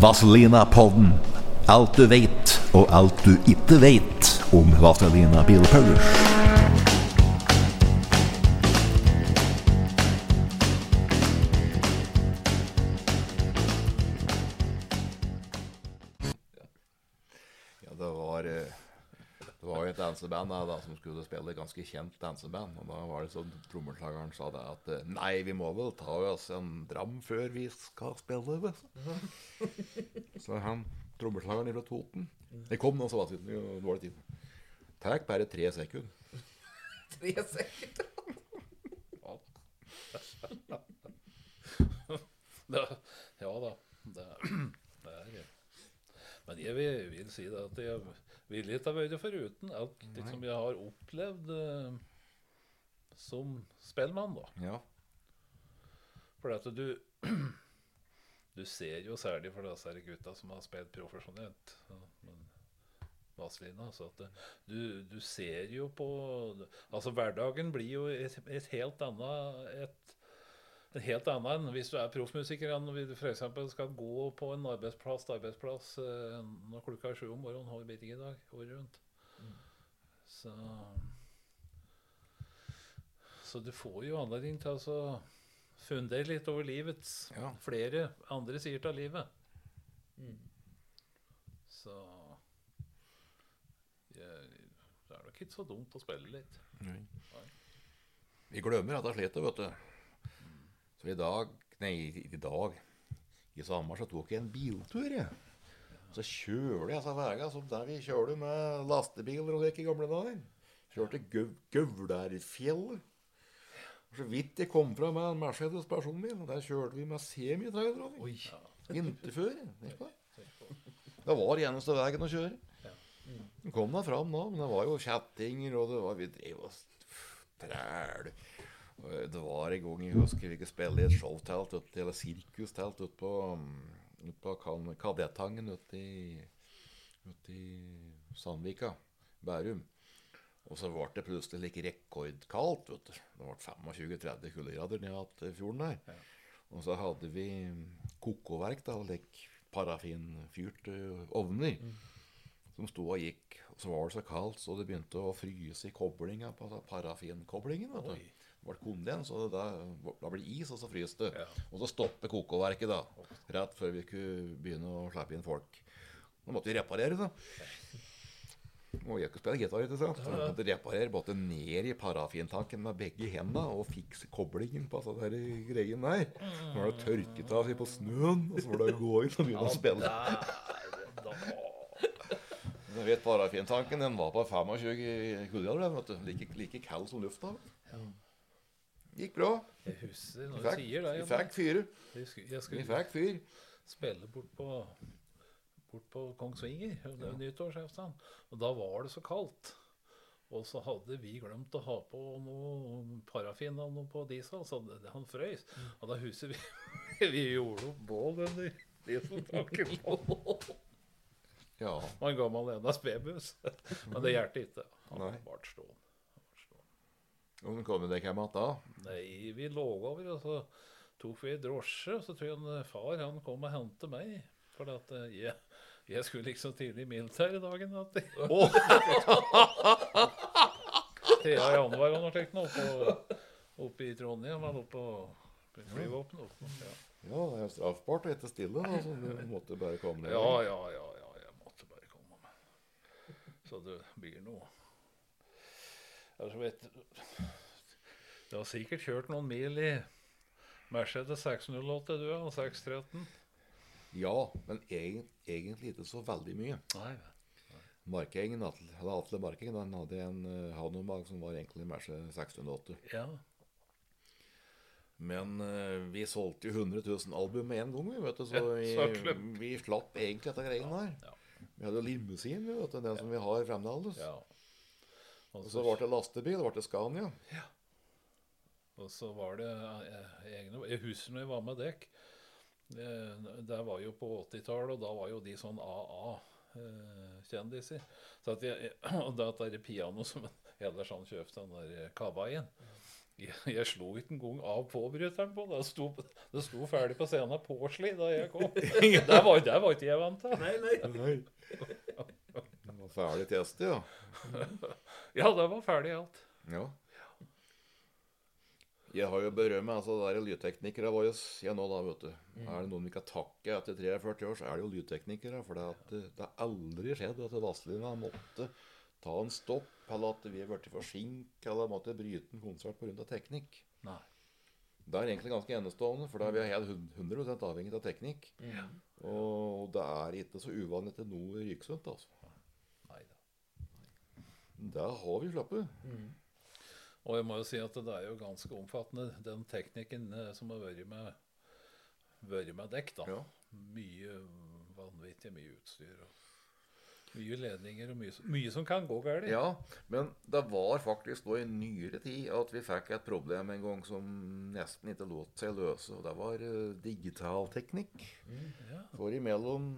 Vazelina-podden. Alt du vet, og alt du ikke vet om Vazelina Bilpullers. Ja, det var eh, Det var jo et danseband da, da, som skulle spille et ganske kjent danseband. Og da var det sånn trommeslageren sa det at eh, Nei, vi må vel ta oss en dram før vi skal spille. vet du». Så han trommeslageren fra Toten Det kom noen så var det jo dårlig tid. Tek bare tre sekunder. Tre sekunder. Det, ja da. Det, det er Men jeg vil, vil si det at jeg vil ikke ha vært foruten alt liksom jeg har opplevd uh, som spellemann, da. Ja. For at du Du ser jo særlig for disse gutta som har spilt profesjonelt ja, men Vazelina, så at det, du, du ser jo på Altså, hverdagen blir jo et, et helt annet et, et helt annet enn hvis du er proffmusiker enn f.eks. skal gå på en arbeidsplass til arbeidsplass eh, når klokka er sju om morgenen. Har ikke i dag, året rundt. Så Så du får jo anledning til å så fundere litt over livets Ja. flere andre sider av livet. Så jeg, Det er nok ikke så dumt å spille litt. Vi glemmer at jeg slet, vet du. Så i dag Nei, i i dag I sommer så tok jeg en biltur, jeg. Så kjører jeg disse veiene som der vi kjører med lastebiler og gikk i gamle dager. Kjørte Gøv Gaularfjellet. Så vidt jeg kom fra med en Mercedes personbil, og der kjørte vi med semitrailer. Vinterføre. det. Var eneste veien å kjøre. Den kom da fram da, men det var jo kjettinger, og det var, vi drev og træl. Det var en gang jeg husker vi skulle spille i et showtelt, eller sirkustelt ute på, um, ut på Kadettangen ute i, ut i Sandvika, Bærum. Og så ble det plutselig like rekordkaldt. vet du. Det ble 25-30 kuldegrader ned ved fjorden der. Og så hadde vi kokoverk, da, like parafinfyrte ovner som sto og gikk. Og så var det så kaldt, så det begynte å fryse i koblinga på altså parafinkoblingen. vet du. Oi. Det ble kondens, og da, da ble det is, og så fryste det. Og så stoppet kokoverket, da. Rett før vi kunne begynne å slippe inn folk. Nå måtte vi reparere, da. Og jeg ikke spille gitar, ikke sant. Så jeg måtte reparere både ned i parafintanken med begge hendene og fikse koblingen på altså, den greien der. Så var det tørket av på snøen, og så var det å gå inn og begynne å spille. Du vet Parafintanken den var på 25 kuldegrader. Like, like kald som lufta. Gikk bra. Jeg husker når du sier det. vi fikk jeg Vi fikk fyr. spille bort på, bort på Kongsvinger, det var nyttårsaften. Og da var det så kaldt. Og så hadde vi glemt å ha på noe parafin og noe på diesel, så det, han frøys. Og da husker vi vi gjorde opp bål under dieseltaket. Ja. Og en gammel NSB-buss. Men det hjalp ikke. Han ble stående. Og kom dere hjem igjen da? Nei, vi lå over, og så tok vi drosje. Og Så tror jeg en far han kom og hentet meg. For at eh, jeg, jeg skulle liksom tidlig i militæret dagen etter. 3. januar eller noe slikt oppe, oppe i Trondheim. Men oppe på flyvåpenet. Ja. Ja, det er straffbart å hete stille. Da, så du måtte bare komme ned. ja, ja, ja, ja. Jeg måtte bare komme meg. Så det blir noe Altså, vet Du har sikkert kjørt noen mil i Mercedes 608, du, og 613. Ja, men egen, egentlig ikke så veldig mye. Nei. nei. Atle, eller Atle Markingen han hadde en uh, Hanomag som var egentlig en Merce 608. Ja. Men uh, vi solgte jo 100 000 album med en gang, vi, vet du, så vi, klart. vi slapp egentlig dette greiene her. Ja. Vi hadde limousin, vi, vet du, den som vi har fremdeles. ja. Og så ble det lastebil, det ble Scania. Ja. Og så var det eh, egne Jeg husker når jeg var med dekk. Eh, Det var jo på 80-tallet, og da var jo de sånn AA-kjendiser. Så at jeg, og at det er piano som ellers han kjøpte den der kavaien. jeg, jeg slo ikke engang av påbryteren på. Det sto, det sto ferdig på scenen påsli da jeg kom. Det var, det var ikke jeg vant til. Nei, nei. Nei. Det var ferdig testet, ja. Ja, det var ferdig alt. ja. Jeg har jo berømmet altså, det er lydteknikere våre igjen nå, da, vet du. Er det noen vi kan takke etter 43 år, så er det jo lydteknikere. For det, at det, det har aldri skjedd at Vazelina måtte ta en stopp, eller at vi har blitt forsinket, eller måtte bryte en konsert pga. teknikk. Nei. Det er egentlig ganske enestående, for da er vi helt 100 avhengig av teknikk. Og det er ikke så uvanlig til noe ryksunt, altså. Nei da. Det har vi sluppet. Og jeg må jo si at det er jo ganske omfattende, den teknikken eh, som har vært med, vært med dekk. da. Ja. Mye vanvittig mye utstyr. og Mye ledninger og mye, som- mye som kan gå galt. Ja, men det var faktisk nå i nyere tid at vi fikk et problem en gang som nesten ikke lot seg løse. Og det var uh, digitalteknikk. Ja. For imellom,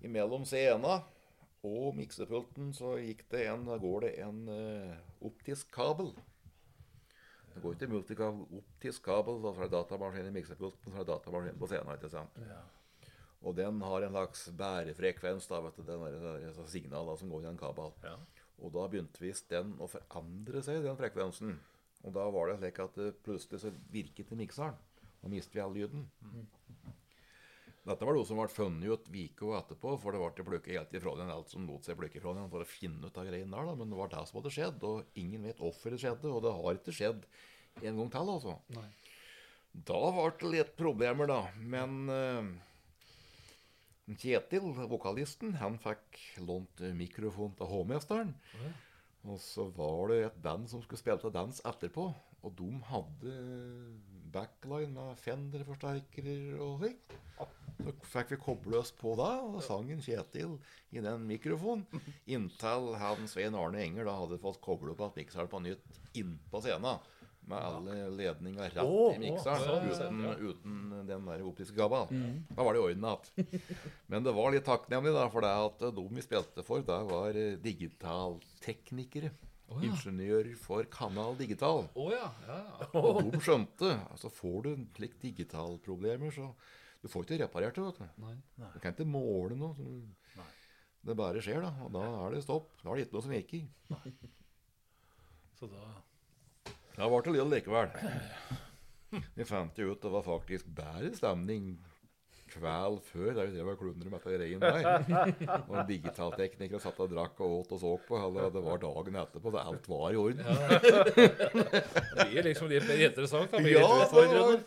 imellom scena og miksepulten så gikk det en, da går det en uh, optisk kabel. Det går ikke multikabel, optisk kabel da fra datamaskinen i miksepulten fra datamaskinen på scenen. ikke sant? Ja. Og den har en slags bærefrekvens, da, vet du, den der, der, der signal da, som går i en kabel. Ja. Og da begynte visst den å forandre seg, den frekvensen. Og da var det slik at det plutselig så virket i mikseren. Da mistet vi all lyden. Dette var noe som ble funnet ut uka etterpå, for det ble plukket helt ifra den alt som lot seg plukke ifra den for å finne ut av greiene der, da. Men det var det som hadde skjedd, og ingen vet hvorfor det skjedde, og det har ikke skjedd en gang til, altså. Nei. Da ble det litt problemer, da. Men uh, Kjetil, vokalisten, han fikk lånt mikrofon til hovmesteren. Og så var det et band som skulle spille til dans etterpå. Og de hadde backline med Fender-forsterkere og slik. Så fikk vi koble oss på da, og sangen sang en Kjetil i den mikrofonen. Inntil han Svein Arne Enger da hadde fått koble opp at mikseren på nytt innpå scenen. Med alle ledninger rett oh, i mikseren, oh, uten, ja. uten den der optiske kabelen. Da var det i orden igjen. Men det var litt takknemlig, da, for det at de vi spilte for, det var eh, ja. Ingeniør for Kanal Digital. Oh, ja. ja, ja. Og de skjønte altså Får du slik digitalproblemer, så Du får ikke reparert det. vet du. Nei. Du kan ikke måle noe. Så det bare skjer, da. Og da er det stopp. Da er det ikke noe som virker. Så da Da ble det litt likevel. Vi fant jo ut det var faktisk bedre stemning kveld før. Det er jo det var klundre med dette regnet der. Og en digitaltekniker satt og drakk og åt og så på. Eller det var dagen etterpå. Så alt var i orden. Det blir liksom litt mer interessant. Da. Blir Ja, utfordrende.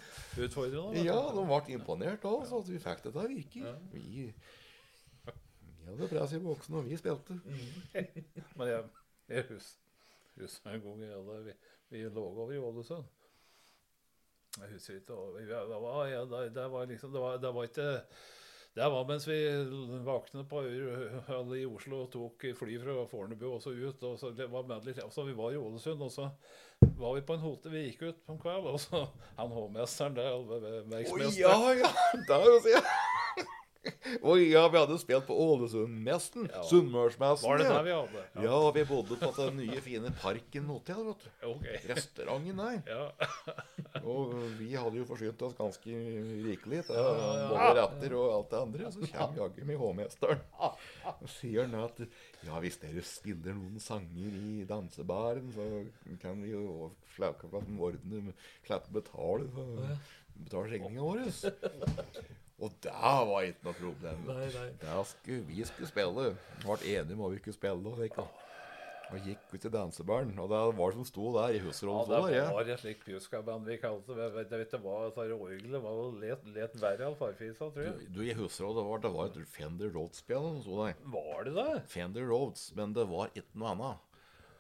utfordrende. Ja, de ble imponert òg, så vi fikk det til å virke. Vi, vi hadde press i boksen, og vi spilte. Men jeg, jeg husker, husker en gang vi, vi lå over i Ålesund. Jeg husker ikke Det var, ja, det, var liksom Det var, det var ikke det var mens vi våknet på i Oslo og tok fly fra Fornebu og så ut. og så det var med litt, altså Vi var i Ålesund, og så var vi på en hotell. Vi gikk ut på en kveld, og så han hovmesteren der, verksmesteren ja, ja! Der, Å ja, vi hadde spilt på Ålesundmessen. Ja. Sunnmørsmessen. Var det der vi hadde? Ja, vi bodde på den nye, fine Parken hotell, vet du. Okay. Restauranten der. Ja. Og vi hadde jo forsynt oss ganske rikelig til både retter og alt det andre. Så kommer jaggu meg hovmesteren og sier han at ja, hvis dere spiller noen sanger i dansebaren, så kan vi jo ordne Klappe betale betale regninga vår. Og det var ikke noe problem. Nei, nei. Det skulle, vi skulle spille. Vi ble enige om hva vi skulle spille. Og da. Og gikk ut til dansebaren. Og det var det som sto der i Ja, det ja. var et slikt pjuskaband vi kalte det. Jeg vet, jeg ikke hva orgelet var. Let, let verre av farfisa, tror jeg. Du, I husrollen det var, det var et Fender Rhodes-spill som sto der. Var det det? Fender Rhodes, men det var ikke noe annet.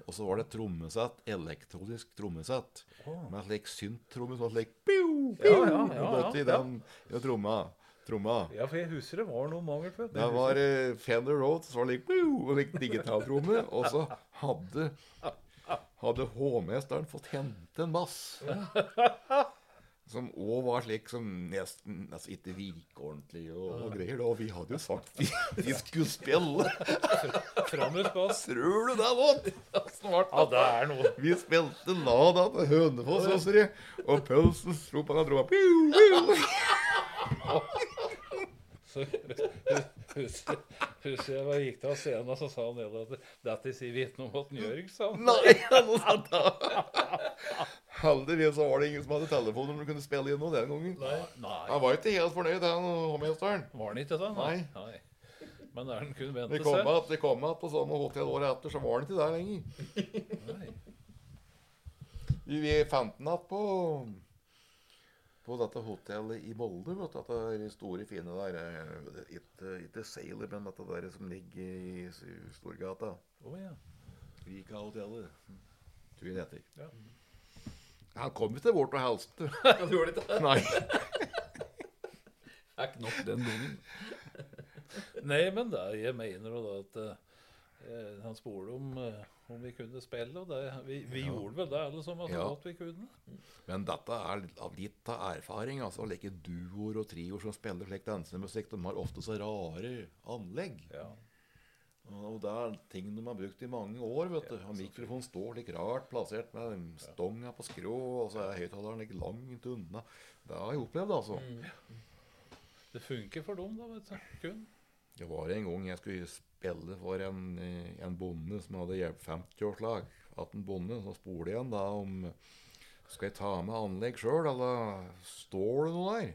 Og så var det et trommesett, elektronisk trommesett, med slik synt-tromme, sånn slik piu, piu, Ja, ja, ja, og i ja, den tromma. Tromma. Ja, for jeg husker det var noe mangel på Det var uh, Fender Rhodes, var det piu, og digitaltromme, og så hadde hadde hovmesteren fått hente en bass. Som òg var slik som nesten altså ikke virka ordentlig og, og greier. Og vi hadde jo sagt vi, vi skulle spille. Framut bass. Tror du det, da? Snart. Ja, det er noe. Vi spilte Lada til Hønefoss, og pølsen slo på den og dro piu. Så husker, husker jeg var gikk av scenen, og så sa han nede at dette sier vi ikke noe om han gjør, sa han. Nei, han sånt da. Heldigvis var det ingen som hadde telefon når du kunne spille inn noe den gangen. Nei. Nei. Han var ikke helt fornøyd, han hovmesteren. Var han ikke det? Nei. Nei. Men der han kunne vente seg. vi kom igjen på samme hotell året etter, så var han ikke der lenger. Nei. Vi, er fant den igjen på på dette hotellet i Molde. vet du, Dette store, fine der. eh, Ikke, ikke Sailor, men dette der som ligger i Storgata. Å ja. Vika-hotellet. Tror jeg det heter. Ja. Han kom ikke bort og hilste. Du gjorde ikke det? Nei. Det er ikke nok den gangen. Nei, men da, jeg mener jo da at eh, han spurte om, eh, om vi kunne spille, og det, vi, vi gjorde vel det alle sammen så Ja. godt vi kunne. Men dette er litt av litt av erfaring. altså Like duoer og trioer som spiller slik dansemusikk, de har ofte så rare anlegg. Ja. Og det er ting de har brukt i mange år. vet du. Og Mikrofonen står litt rart plassert med stonga på skrå, og så er høyttaleren litt langt unna. Det har jeg opplevd, altså. Det funker for dem, da, vet du. Kun. Det var en gang jeg skulle spille for en, en bonde som hadde hjelp 50-årslag. At en bonde, så spurte jeg han da om Skal jeg ta med anlegg sjøl, eller står det noe der?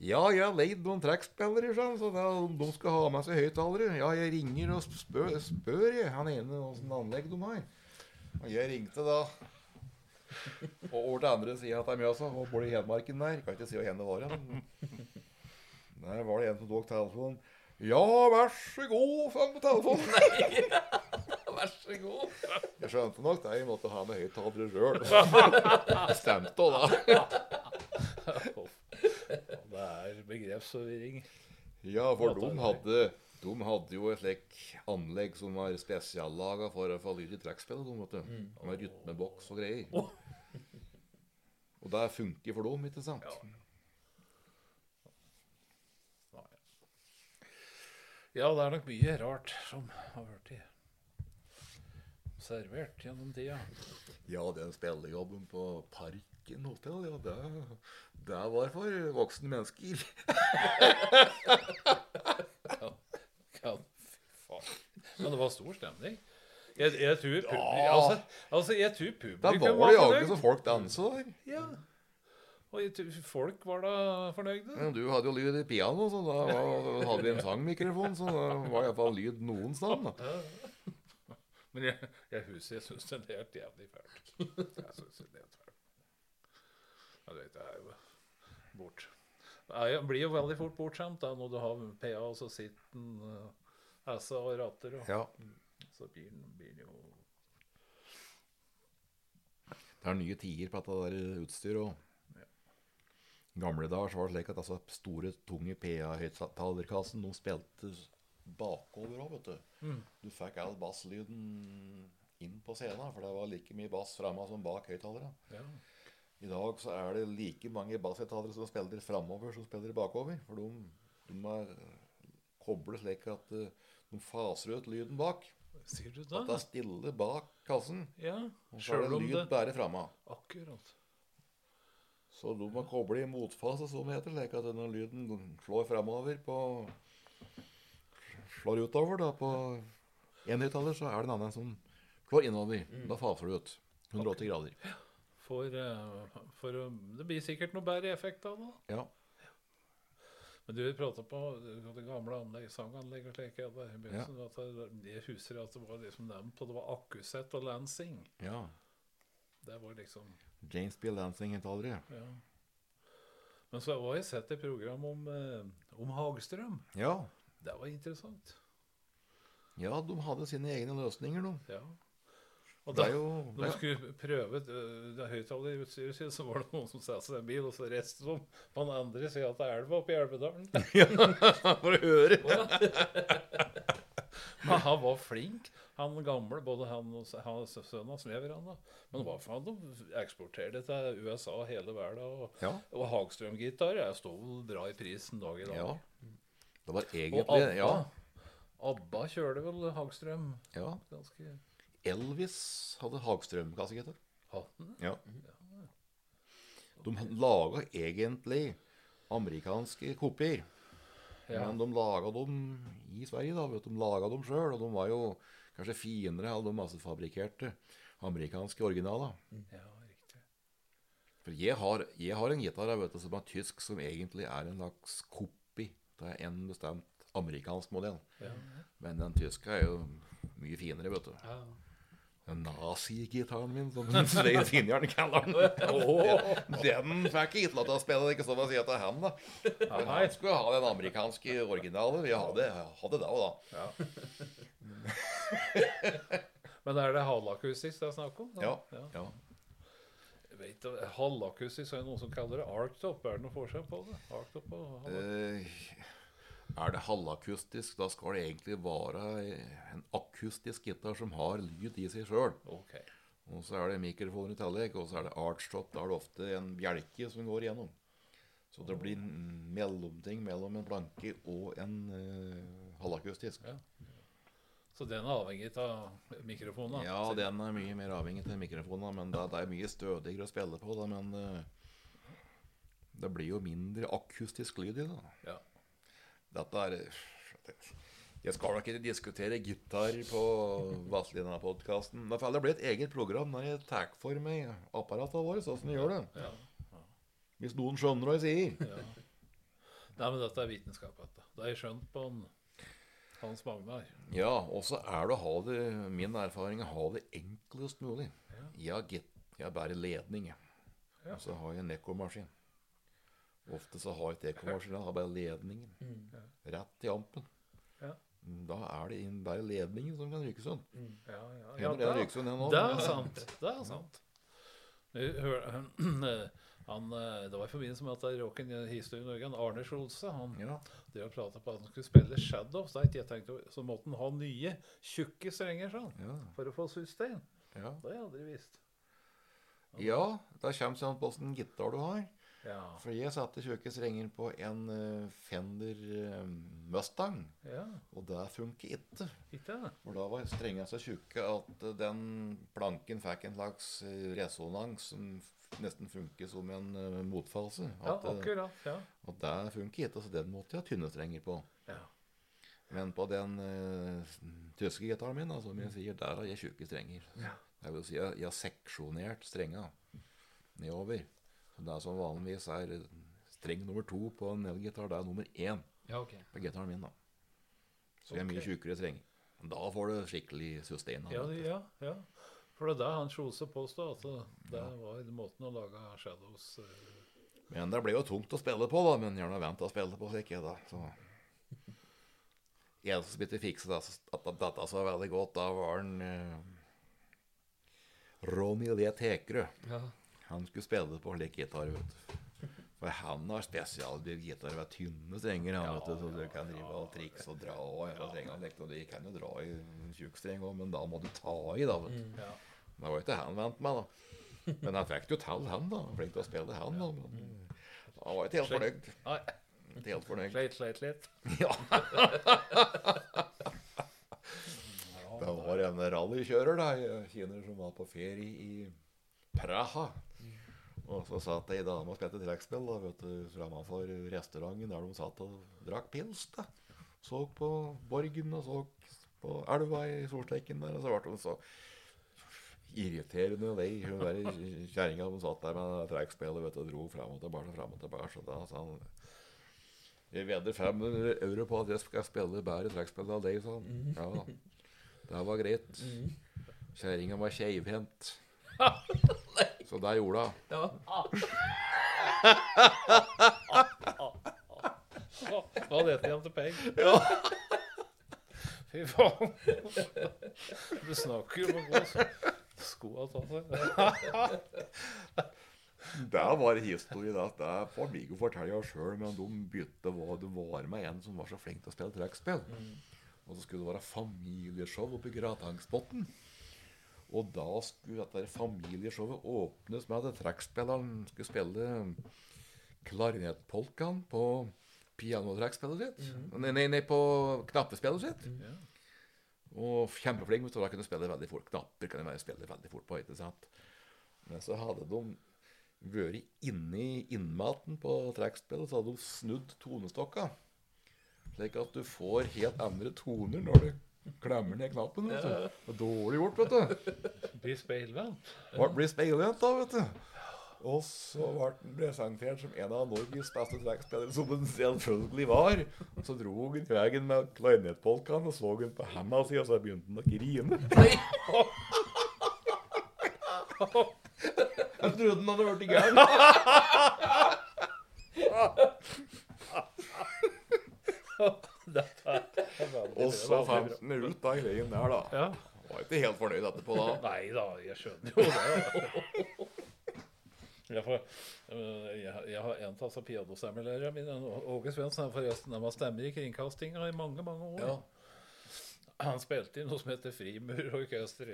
Ja, jeg har leid noen trekkspillere, så de skal ha med seg høyttalere. Ja, jeg ringer og spør, spør jeg, han ene åssen anlegg de har. Og jeg ringte da. Og over til andre sida av Mjøsa, og bor i Hedmarken der. Kan ikke si hvor hen det var. Der var det en som tok telefonen. Ja, vær så god, frem på telefonen. Nei, Vær så god. Jeg skjønte nok det. Jeg måtte ha med høyttalere sjøl. Stemte òg, da. Det er begrepsforvirring. Ja, for de hadde, de hadde jo et slikt anlegg som var spesiallaga for å få lyd i trekkspillet. Med rytmeboks og greier. Og det funker for dem, ikke sant? Nei. Ja, det er nok mye rart som har i servert gjennom tida. Ja, den spillejobben på Parken hotell, ja, det, det var for voksne mennesker. Ja, faen. Men det var stor stemning. Jeg, jeg tror publikum altså, altså, jeg tror Da var det jaggu så folk dansa der. Ja. Og folk var da fornøyde. Ja, du hadde jo lyd i piano, så da var, hadde vi en sangmikrofon, så da var iallfall lyd noen sted. Ja. Men jeg, jeg husker jeg syns det er helt jævlig fælt. Jeg synes det er fælt. Jeg vet, det er jo bort. Jeg blir jo veldig fort bortskjemt når du har PA, og så sitter den essa og ratter, og Ja. så blir den jo Det er nye tider på dette der utstyret òg. Gamle dager så var det slik at altså, store, tunge PA-høyttalerkassen spilte bakover òg, vet du. Du fikk all basslyden inn på scenen, for det var like mye bass framme som bak høyttalerne. ja. I dag så er det like mange basshøyttalere som spiller framover som spiller bakover. For de, de er koblet slik at eh, de faser ut lyden bak. Sier du At det det? er stille bak kassen. Ja, Og så er det lyd det bare framme. Akkurat. Så de må koble i motfase, som det heter, slik at denne lyden slår fremover på Slår utover, da. På en høyttaler så er det en annen som slår innover. Da faser du ut. 180 grader. For, eh, for Det blir sikkert noe bedre effekt av det. Ja. Men du prata på det gamle anlegg, sanganlegg og slik. Ja, i begynnelsen, at Jeg husker at det var liksom nevnt, på det var Akkuset og Lansing. Ja. Det var liksom James B. Lansing het aldri. Ja. Men så har jeg sett et program om, eh, om Hagstrøm. Ja. Det var interessant. ja, de hadde sine egne løsninger, de. Ja. Og da jo de skulle prøve eh, det høyttalerutstyret sitt, så var det noen som satte seg i en bil, og så reiste de på den andre sida av elva oppe i Elvedalen. ja, For å høre. Men han var flink, han gamle, både han og s- hans sønn hans lever han da. Men hva faen, de eksporterte til USA hele verden. Og, Ja. og Hagstrøm-gitar vel bra i prisen dag i dag. ja. Det var Og ABBA, Ja. ABBA kjørte vel Hagstrøm ja. ganske Elvis hadde Hagstrøm-kassegitar. hatten. Ja. De laga egentlig amerikanske kopier. Ja. Men de laga dem i Sverige, da. vet du. De laga dem sjøl, og de var jo kanskje finere enn de massefabrikkerte amerikanske originaler. ja, riktig. For jeg har, jeg har en gitar vet du, som er tysk, som egentlig er en slags kopi av en bestemt amerikansk modell. Ja. Men den tyske er jo mye finere, vet du. Ja. Nazi-gitaren min, som Svein Finjern kaller den. Den fikk jeg ikke lov til å spille, ikke sånn å si at det er han, da. Men han skulle ha den amerikanske originalen. Vi hadde, hadde det òg, da. Men er det halakusis det er snakk om? da? Ja. ja. Halvakustisk er det noen som kaller det arctop. Er det noen forskjell på det? Arctop og halvakustisk? Er det halvakustisk, da skal det egentlig være en akustisk gitar som har lyd i seg sjøl. Okay. Og så er det mikrofon i tillegg, og så er det artstop, Da er det ofte en bjelke som går igjennom. Så det blir en mellomting mellom en blanke og en uh, halvakustisk. Ja. Så den er avhengig av mikrofonen? da? Ja, den er mye mer avhengig av mikrofonen, men det, det er mye stødigere å spille på. Da, men uh, det blir jo mindre akustisk lyd i det. Ja. Dette er Jeg skal nok ikke diskutere gitar på Vazelina-podkasten. Da får det bli et eget program når jeg tar for meg apparatene våre, sånn som vi gjør det. Hvis noen skjønner hva jeg sier. ja. Nei, men dette er vitenskap. Dette. Det har jeg skjønt på en Hans Magnar. Ja, og så er det å ha det Min erfaring er å ha det enklest mulig. Ja. Jeg har git- jeg har bare ledning. Ja. Og så har jeg en ekkomaskin. Ofte så har jeg ikke ekkomaskin, jeg har bare ledningen. Rett i ampen. Ja. Da er det inn bare ledningen som kan ryke sånn. Ja, ja, Hender det sånn, er sant. Det er sant. Hør- Han, eh, det var i forbindelse med at det råk en historie i Norge. Han Arne Skjolse han Ja. det og prata på at han skulle spille Shadows. Så, jeg tenkte, så måtte han ha nye, tjukke strenger sånn, Ja. for å få sustain. Ja. Det har jeg aldri visst. ja, da kommer det an på åssen gitar du har. Ja. For jeg satte tjukke strenger på en eh, Fender eh, Mustang, ja. og det funker ikke. Ikke? For da var strengene så tjukke at eh, den planken fikk en slags resonans som nesten funker som en. Ja, At, akkurat. Ja. Og det funker ikke, så den måtte jeg ha tynne strenger på. ja. Men på den uh, tyske gitaren min, som jeg sier, der har jeg tjukke strenger. Det vil si, jeg, jeg har seksjonert strenga nedover. Det som vanligvis er streng nummer to på en elgitar, det er nummer én Ja, okay. på gitaren min. da. Så det er mye tjukkere streng. Da får du skikkelig sustain. Ja, ja, ja. For det er det han Kjose påstod, at det, det var måten å lage Shadows eh, Men det ble jo tungt å spille på, da. Men gjerne vent å spille på, slik jeg, da. Så En som ikke fiksa det, at dette så veldig godt, da var han eh, Ronny Le Tekerød. Ja. Han skulle spille på slik gitar, vet du. For han har spesialbygd gitar med tynne strenger, han, vet du, så du kan drive og triks og dra og hele strengene. De kan jo dra i en tjukk streng òg, men da må du ta i, da, vet du. Ja. Det var jo ikke han vant med, da. Men han fikk jo til, han, da. Flink til å spille, han. da. Men han var ikke helt fornøyd. Ikke helt fornøyd. sleit, sleit litt. Ja. Det var en rallykjører, da, kiner som var på ferie i Praha. Og så satt ei dame og spilte trekkspill da, vet du, framfor restauranten der de satt og drakk pils. da. Så på Borgen og så på elva i Solstekken der, og så ble hun så irriterende lei. Hun der kjerringa som satt der med trekkspillet vet du, og dro fram og tilbake, og fram og tilbake. Så da sa han Jeg vedder 500 euro på at jeg skal spille bedre trekkspill av deg, sa han. Ja, det var greit. Kjerringa var keivhendt. Så det gjorde hun. Ja. Hva det heter igjen til penger? Fy faen. Du snakker om å gå skoa ta seg. Det var historie. at Det får Viggo fortelle sjøl, men de begynte hva det var med en som var så flink til å spille trekkspill. Og så skulle det være familieshow oppe i Gratangsbotn. Og da skulle dette familieshowet åpnes med at trekkspilleren skulle spille klarinettpolkaen på pianotrekkspillet sitt. Nei, nei, nei, på knappespillet sitt. Ja. Og kjempeflink, hvis du da kunne spille veldig fort. Knapper kan jeg spille veldig fort på, ikke sant? Men så hadde de vært inni innmaten på trekkspillet, så hadde de snudd tonestokka. Slik at du får helt andre toner når du klemmer ned knappen. vet du. Det er dårlig gjort, vet du. Blir speilvendt. Blir speilvendt da, vet du. Og så ble han presentert som en av Norges beste trekkspillere, som han selvfølgelig var. Og så dro han i veien med klarinettpolkaen og så han på henda si, og så begynte han å grine. Jeg trodde han hadde i gang. Dette er Og så fant vi ut av greien der, da. Ja. Var ikke helt fornøyd etterpå, da. Nei da, jeg skjønner jo det. Jeg, får, øh, jeg, jeg har en av pianostemmelærerne mine, Åge Svendsen, er forresten, han var stemmer i kringkastinga i mange, mange år. Ja. Han spilte i noe som heter Frimurorkester.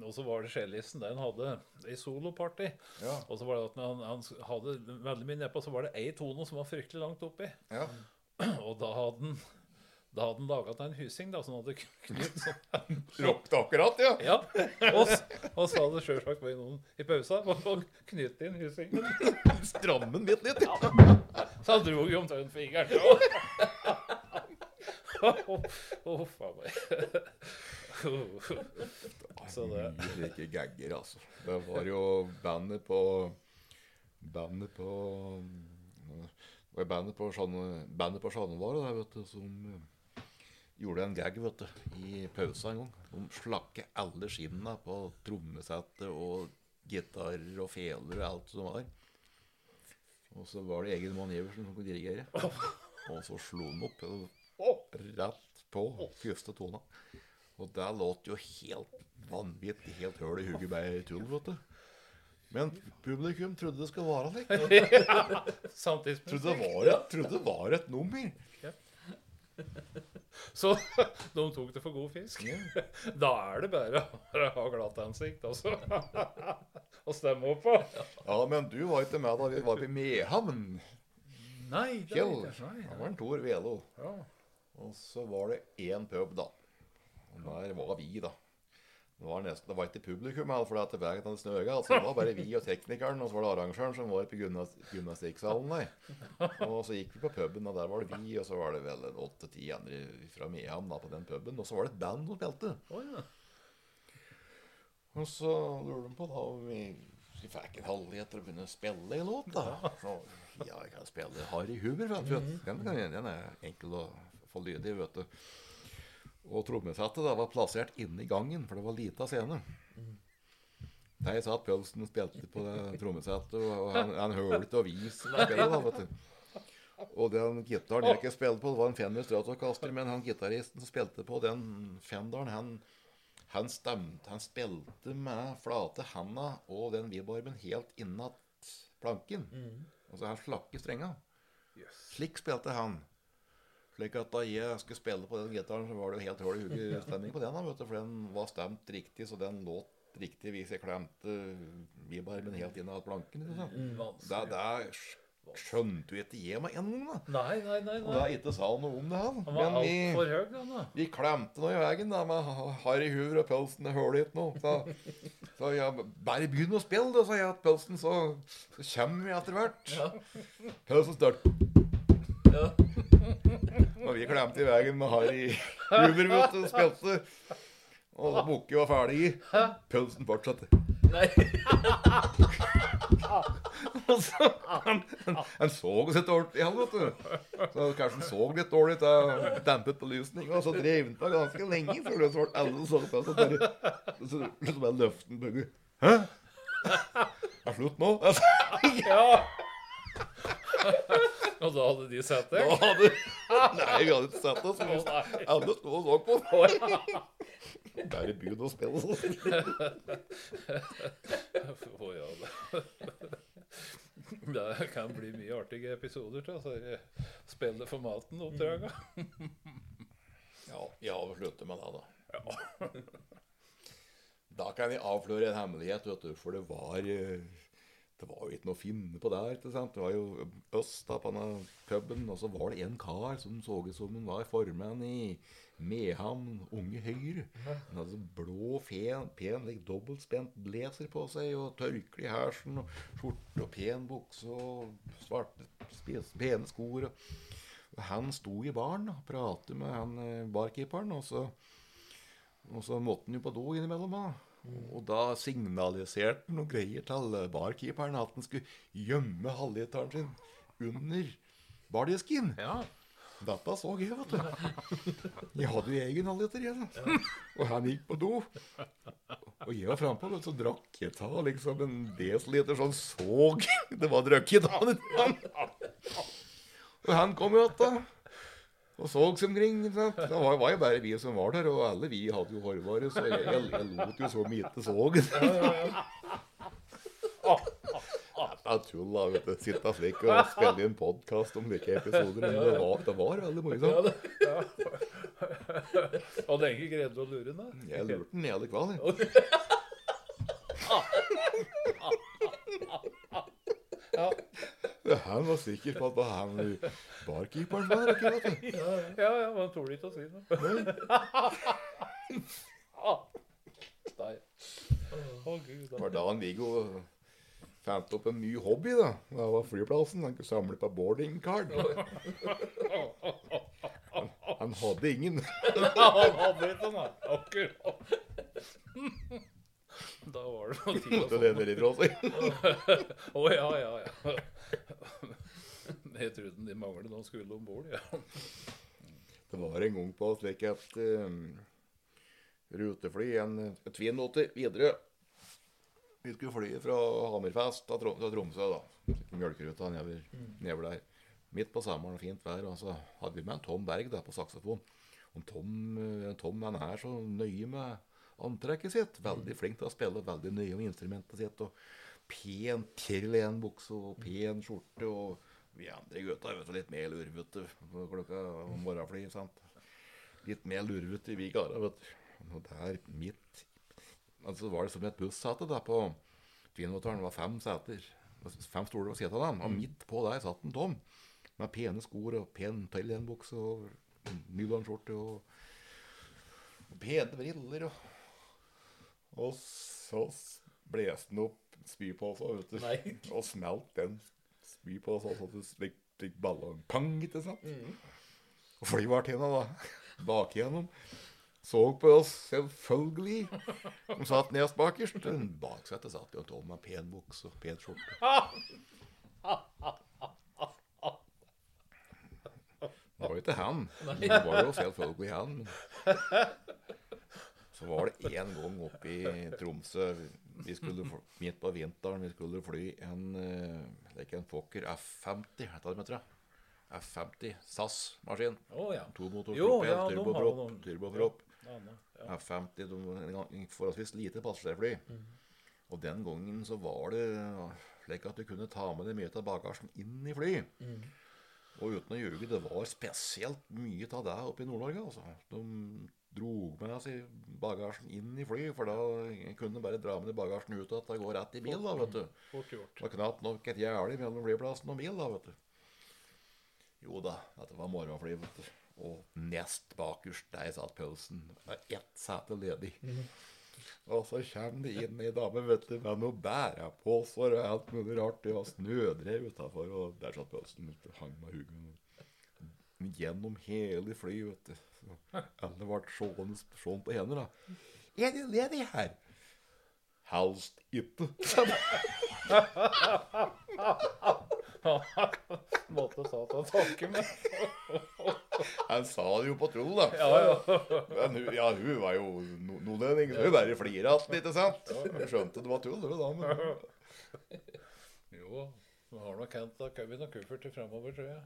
Og så var det cellisten der han hadde ei soloparty. Ja. Og så var det at han, han hadde veldig mye nedpå, så var det ei tone som var fryktelig langt oppi. Ja. Og da hadde han da hadde han laga en husing da, som hadde knytt sånn Ropte akkurat, ja. Ja, og, og så hadde det sjølsagt vært noen i pausa og, knytt inn husingen. Strammen bitte litt. Ja. Så han dro jo omtrent fingeren. Huff a meg. Så det Mye slike gagger, altså. Det var jo bandet på Bandet på bandet på Sjanne- bandet på Sjanevaret der, vet du, som eh, gjorde en gag vet du, i pausa en gang. De slakket alle skinnene på trommesettet og gitarer og feler og alt som var. Og så var det Egil Mann Iversen som kunne dirigere. Og så slo han opp rett på første tona. Og det låt jo helt vanvittig, helt høl i hugget bare tull, vet du. Men publikum trodde det skulle være slik. Trodde Samtidsmusikk. det var et, trodde det var et nummer. Så de tok det for god fisk. Da er det bare å ha glatt ansikt, altså. Og stemme opp på. Ja, men du var ikke med da vi var på Mehamn. Nei, det Kjell. er ikke Det var en Tor Velo. Ja. Og så var det én pub, da. Og der var vi, da. Det var, nesten, det var ikke publikum, for det veien hadde snøga. Altså, det var bare vi og teknikeren, og så var det arrangøren som var på gymnas- gymnastikksalen. Og så gikk vi på puben, og der var det vi, og så var det vel åtte-ti andre fra Mehamn på den puben. Og så var det et band som spilte. Oh, ja. Og så lurer de på da om vi vi fikk en halvhet til å begynne å spille en låt, da. Så, ja, jeg kan spille Harry Huber, vet du. Den, den er enkel å få lydig, vet du. Og trommesettet da var plassert inne i gangen, for det var lita scene. Der satt Pølsen og spilte på det trommesettet, og han, han hørte og du. Og den gitaren jeg ikke spilte på, det var en Fender Stratocaster, men han gitaristen som spilte på den Fenderen, han, han stemte, han spilte med flate handa og den vibormen helt innat planken. Altså han slakke strenga. Slik spilte han. Slik at da jeg skulle spille på den gitaren, så var det jo helt hull i hodet stemning på den. da, For den var stemt riktig, så den låt riktig hvis jeg klemte vibarmen helt innat planken. Liksom. Det, det skjønte jo ikke jeg med en gang, da. Nei, nei, nei. Og nei. det ikke sa noe om det, han. Han var altfor høy, han da. Vi klemte nå i veien da, med Harry Hoover og pølsen. Hører ikke noe. Så, så jeg bare begynn å spille, da, sa jeg til pølsen, så, så kommer vi etter hvert. Pølsen start. Og vi klemte i veien med Harry Huber, vet du, og spilte. Og Bukke var ferdig. Pølsen fortsatte. Nei. Og så, han, han, han så oss igjen, vet du. Så kanskje han så litt dårlig da dempet belysning, og så drev han på ganske lenge før det ble alle så på. Så bare, så, så bare løftet han. Hæ? Er det slutt nå? Ja! Og da hadde de sett det? da hadde Nei, vi hadde ikke sett oss. Vi hadde stått og så på. Bare begynt å spille sånn. Å, ja, det. det kan bli mye artige episoder til altså, spille for maten-oppdraga. Ja, jeg avslutter med det, da. Da kan vi avsløre en hemmelighet, vet du, for det var eh, Det var jo ikke noe å finne på der. ikke sant? Det var jo øst da på denne puben, og så var det en kar som så ut som han var formann i Mehamn Unge Høyre. Han hadde sånn blå, fen, pen, like, dobbeltspent blazer på seg, og tørkle i hersen, og skjorte og pen bukse og svarte, pene skoer. han sto i baren og pratet med han eh, barkeeperen, og så, og så måtte han jo på do innimellom. Da. Og da signaliserte han noen greier til eh, barkeeperen at han skulle gjemme halvliteren sin under bardisken. Ja. Dette så jeg, vet du. Jeg hadde jo egen halvliter, jeg. Ja. Og han gikk på do. Og jeg var frampå, så drakk jeg ta liksom en desiliter sånn såg det var drukket av. Og han kom jo igjen, og så seg omkring. sant? Det var, var jo bare vi som var der, og alle vi hadde jo hårvare, så jeg, jeg, jeg lot jo så mye såg. Det er tull, da. vet du. Sitte slik og spille inn podkast om hvilke episoder. Men det var, det var veldig morsomt. Hadde egentlig greid å lure den. Jeg lurte den hele kvelden. Ja. Han var sikker på at det var han barkeeperen var ikke sant? Ja, Ja, men han torde ikke å si noe. Nei. Å, gud. Det var da han Viggo fant opp en ny hobby. da. Det var flyplassen. Han kunne samle på boardingcard. Han, han hadde ingen. Han hadde ikke da. Akkurat. Da var det noe tid å det er litt seg. Å, ja, ja, ja. Jeg trodde de manglet noen skulle om bord, ja. Det var en gang på slik et um, rutefly, en Twin 80 videre. Vi skulle fly fra Hammerfest til Trom Tromsø, da. Mjølkeruta nedover, nedover der. Midt på sommeren, fint vær. Og så hadde vi med en Tom Berg da, på saksofon. Og Tom, eh, Tom han er så nøye med antrekket sitt. Veldig flink til å spille, veldig nøye med instrumentet sitt. Og pen Kirlen-bukse og pen skjorte. Og vi andre gutta er litt mer lurvete på klokka om morgenfly. sant? Litt mer lurvete vi karer, vet du. Og der midt Altså var det som et bussete da på Twinmotoren. Var fem seter. Fem stoler å sitte av. Og midt på der satt en Tom. Med pene skor og pen Tøylen-bukse og nylonskjorte og, og pene briller. Og, og så blåste han opp spypåsa, vet du. Nei. Og smelt den spypåsa så det slik, slik ballongpang, ikke sant? Og flyvertinna da, bak igjennom, så på oss, selvfølgelig. De satt nest bakerst. Baksetet satt jo en Tom med pen bukse og pen skjorte. Det var jo ikke han. Det var jo selvfølgelig han. Så var det en gang oppe i Tromsø Vi skulle midt på vinteren vi skulle fly en, eh, like en Fokker F50, heter det, tror jeg. F50 SAS-maskin. Oh, ja. To motor, Jo, propell, ja, turboprop, noen- turboprop. Ja, ja. F50, de forholdsvis lite passasjerfly. Og den gangen så var det slik at du kunne ta med deg mye av bagasjen inn i fly. Og uten å ljuge, det var spesielt mye av det oppe i Nord-Norge. altså. De dro med seg bagasjen inn i fly, for da kunne bare dra med bagasjen ut og at det går rett i bil. da, vet du. Fort gjort. Det var knapt nok et gjerde mellom flyplassen og bil, da, vet du. Jo da, dette var morgenfly, vet du. Og nest bakerst der satt pølsen. Det var ett sete ledig. Og så kommer det inn ei dame vet du, med noe bæreposer og alt mulig rart. Det var snødrev utafor, og der satt pølsen. Hang med huggen. Gjennom hele flyet, vet du. Så alle ble sånn, sånn på hender, da. Er det ledig her? Helst ikke. Måte sa ta til takke med. Han sa det jo på troll, da. Ja, ja. Men hun, ja, hun var jo no nordlending, så hun bare flira att, ikke sant? Hun skjønte det var tull, hun da. Men... Jo, vi har nok hentet har Kevin og kufferter fremover, tror jeg.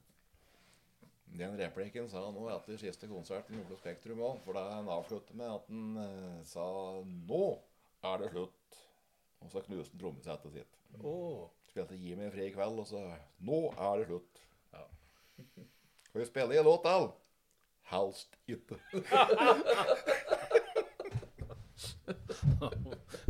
Den replikken sa han nå etter siste konsert i Oslo Spektrum òg, for da han avsluttet med at han eh, sa 'Nå er det slutt'. Og så knuste han trommesettet sitt. Åh, Spilte 'Gi meg fri i kveld', og så 'Nå er det slutt'. Ja. Skal vi spille en låt til? Helst ikke.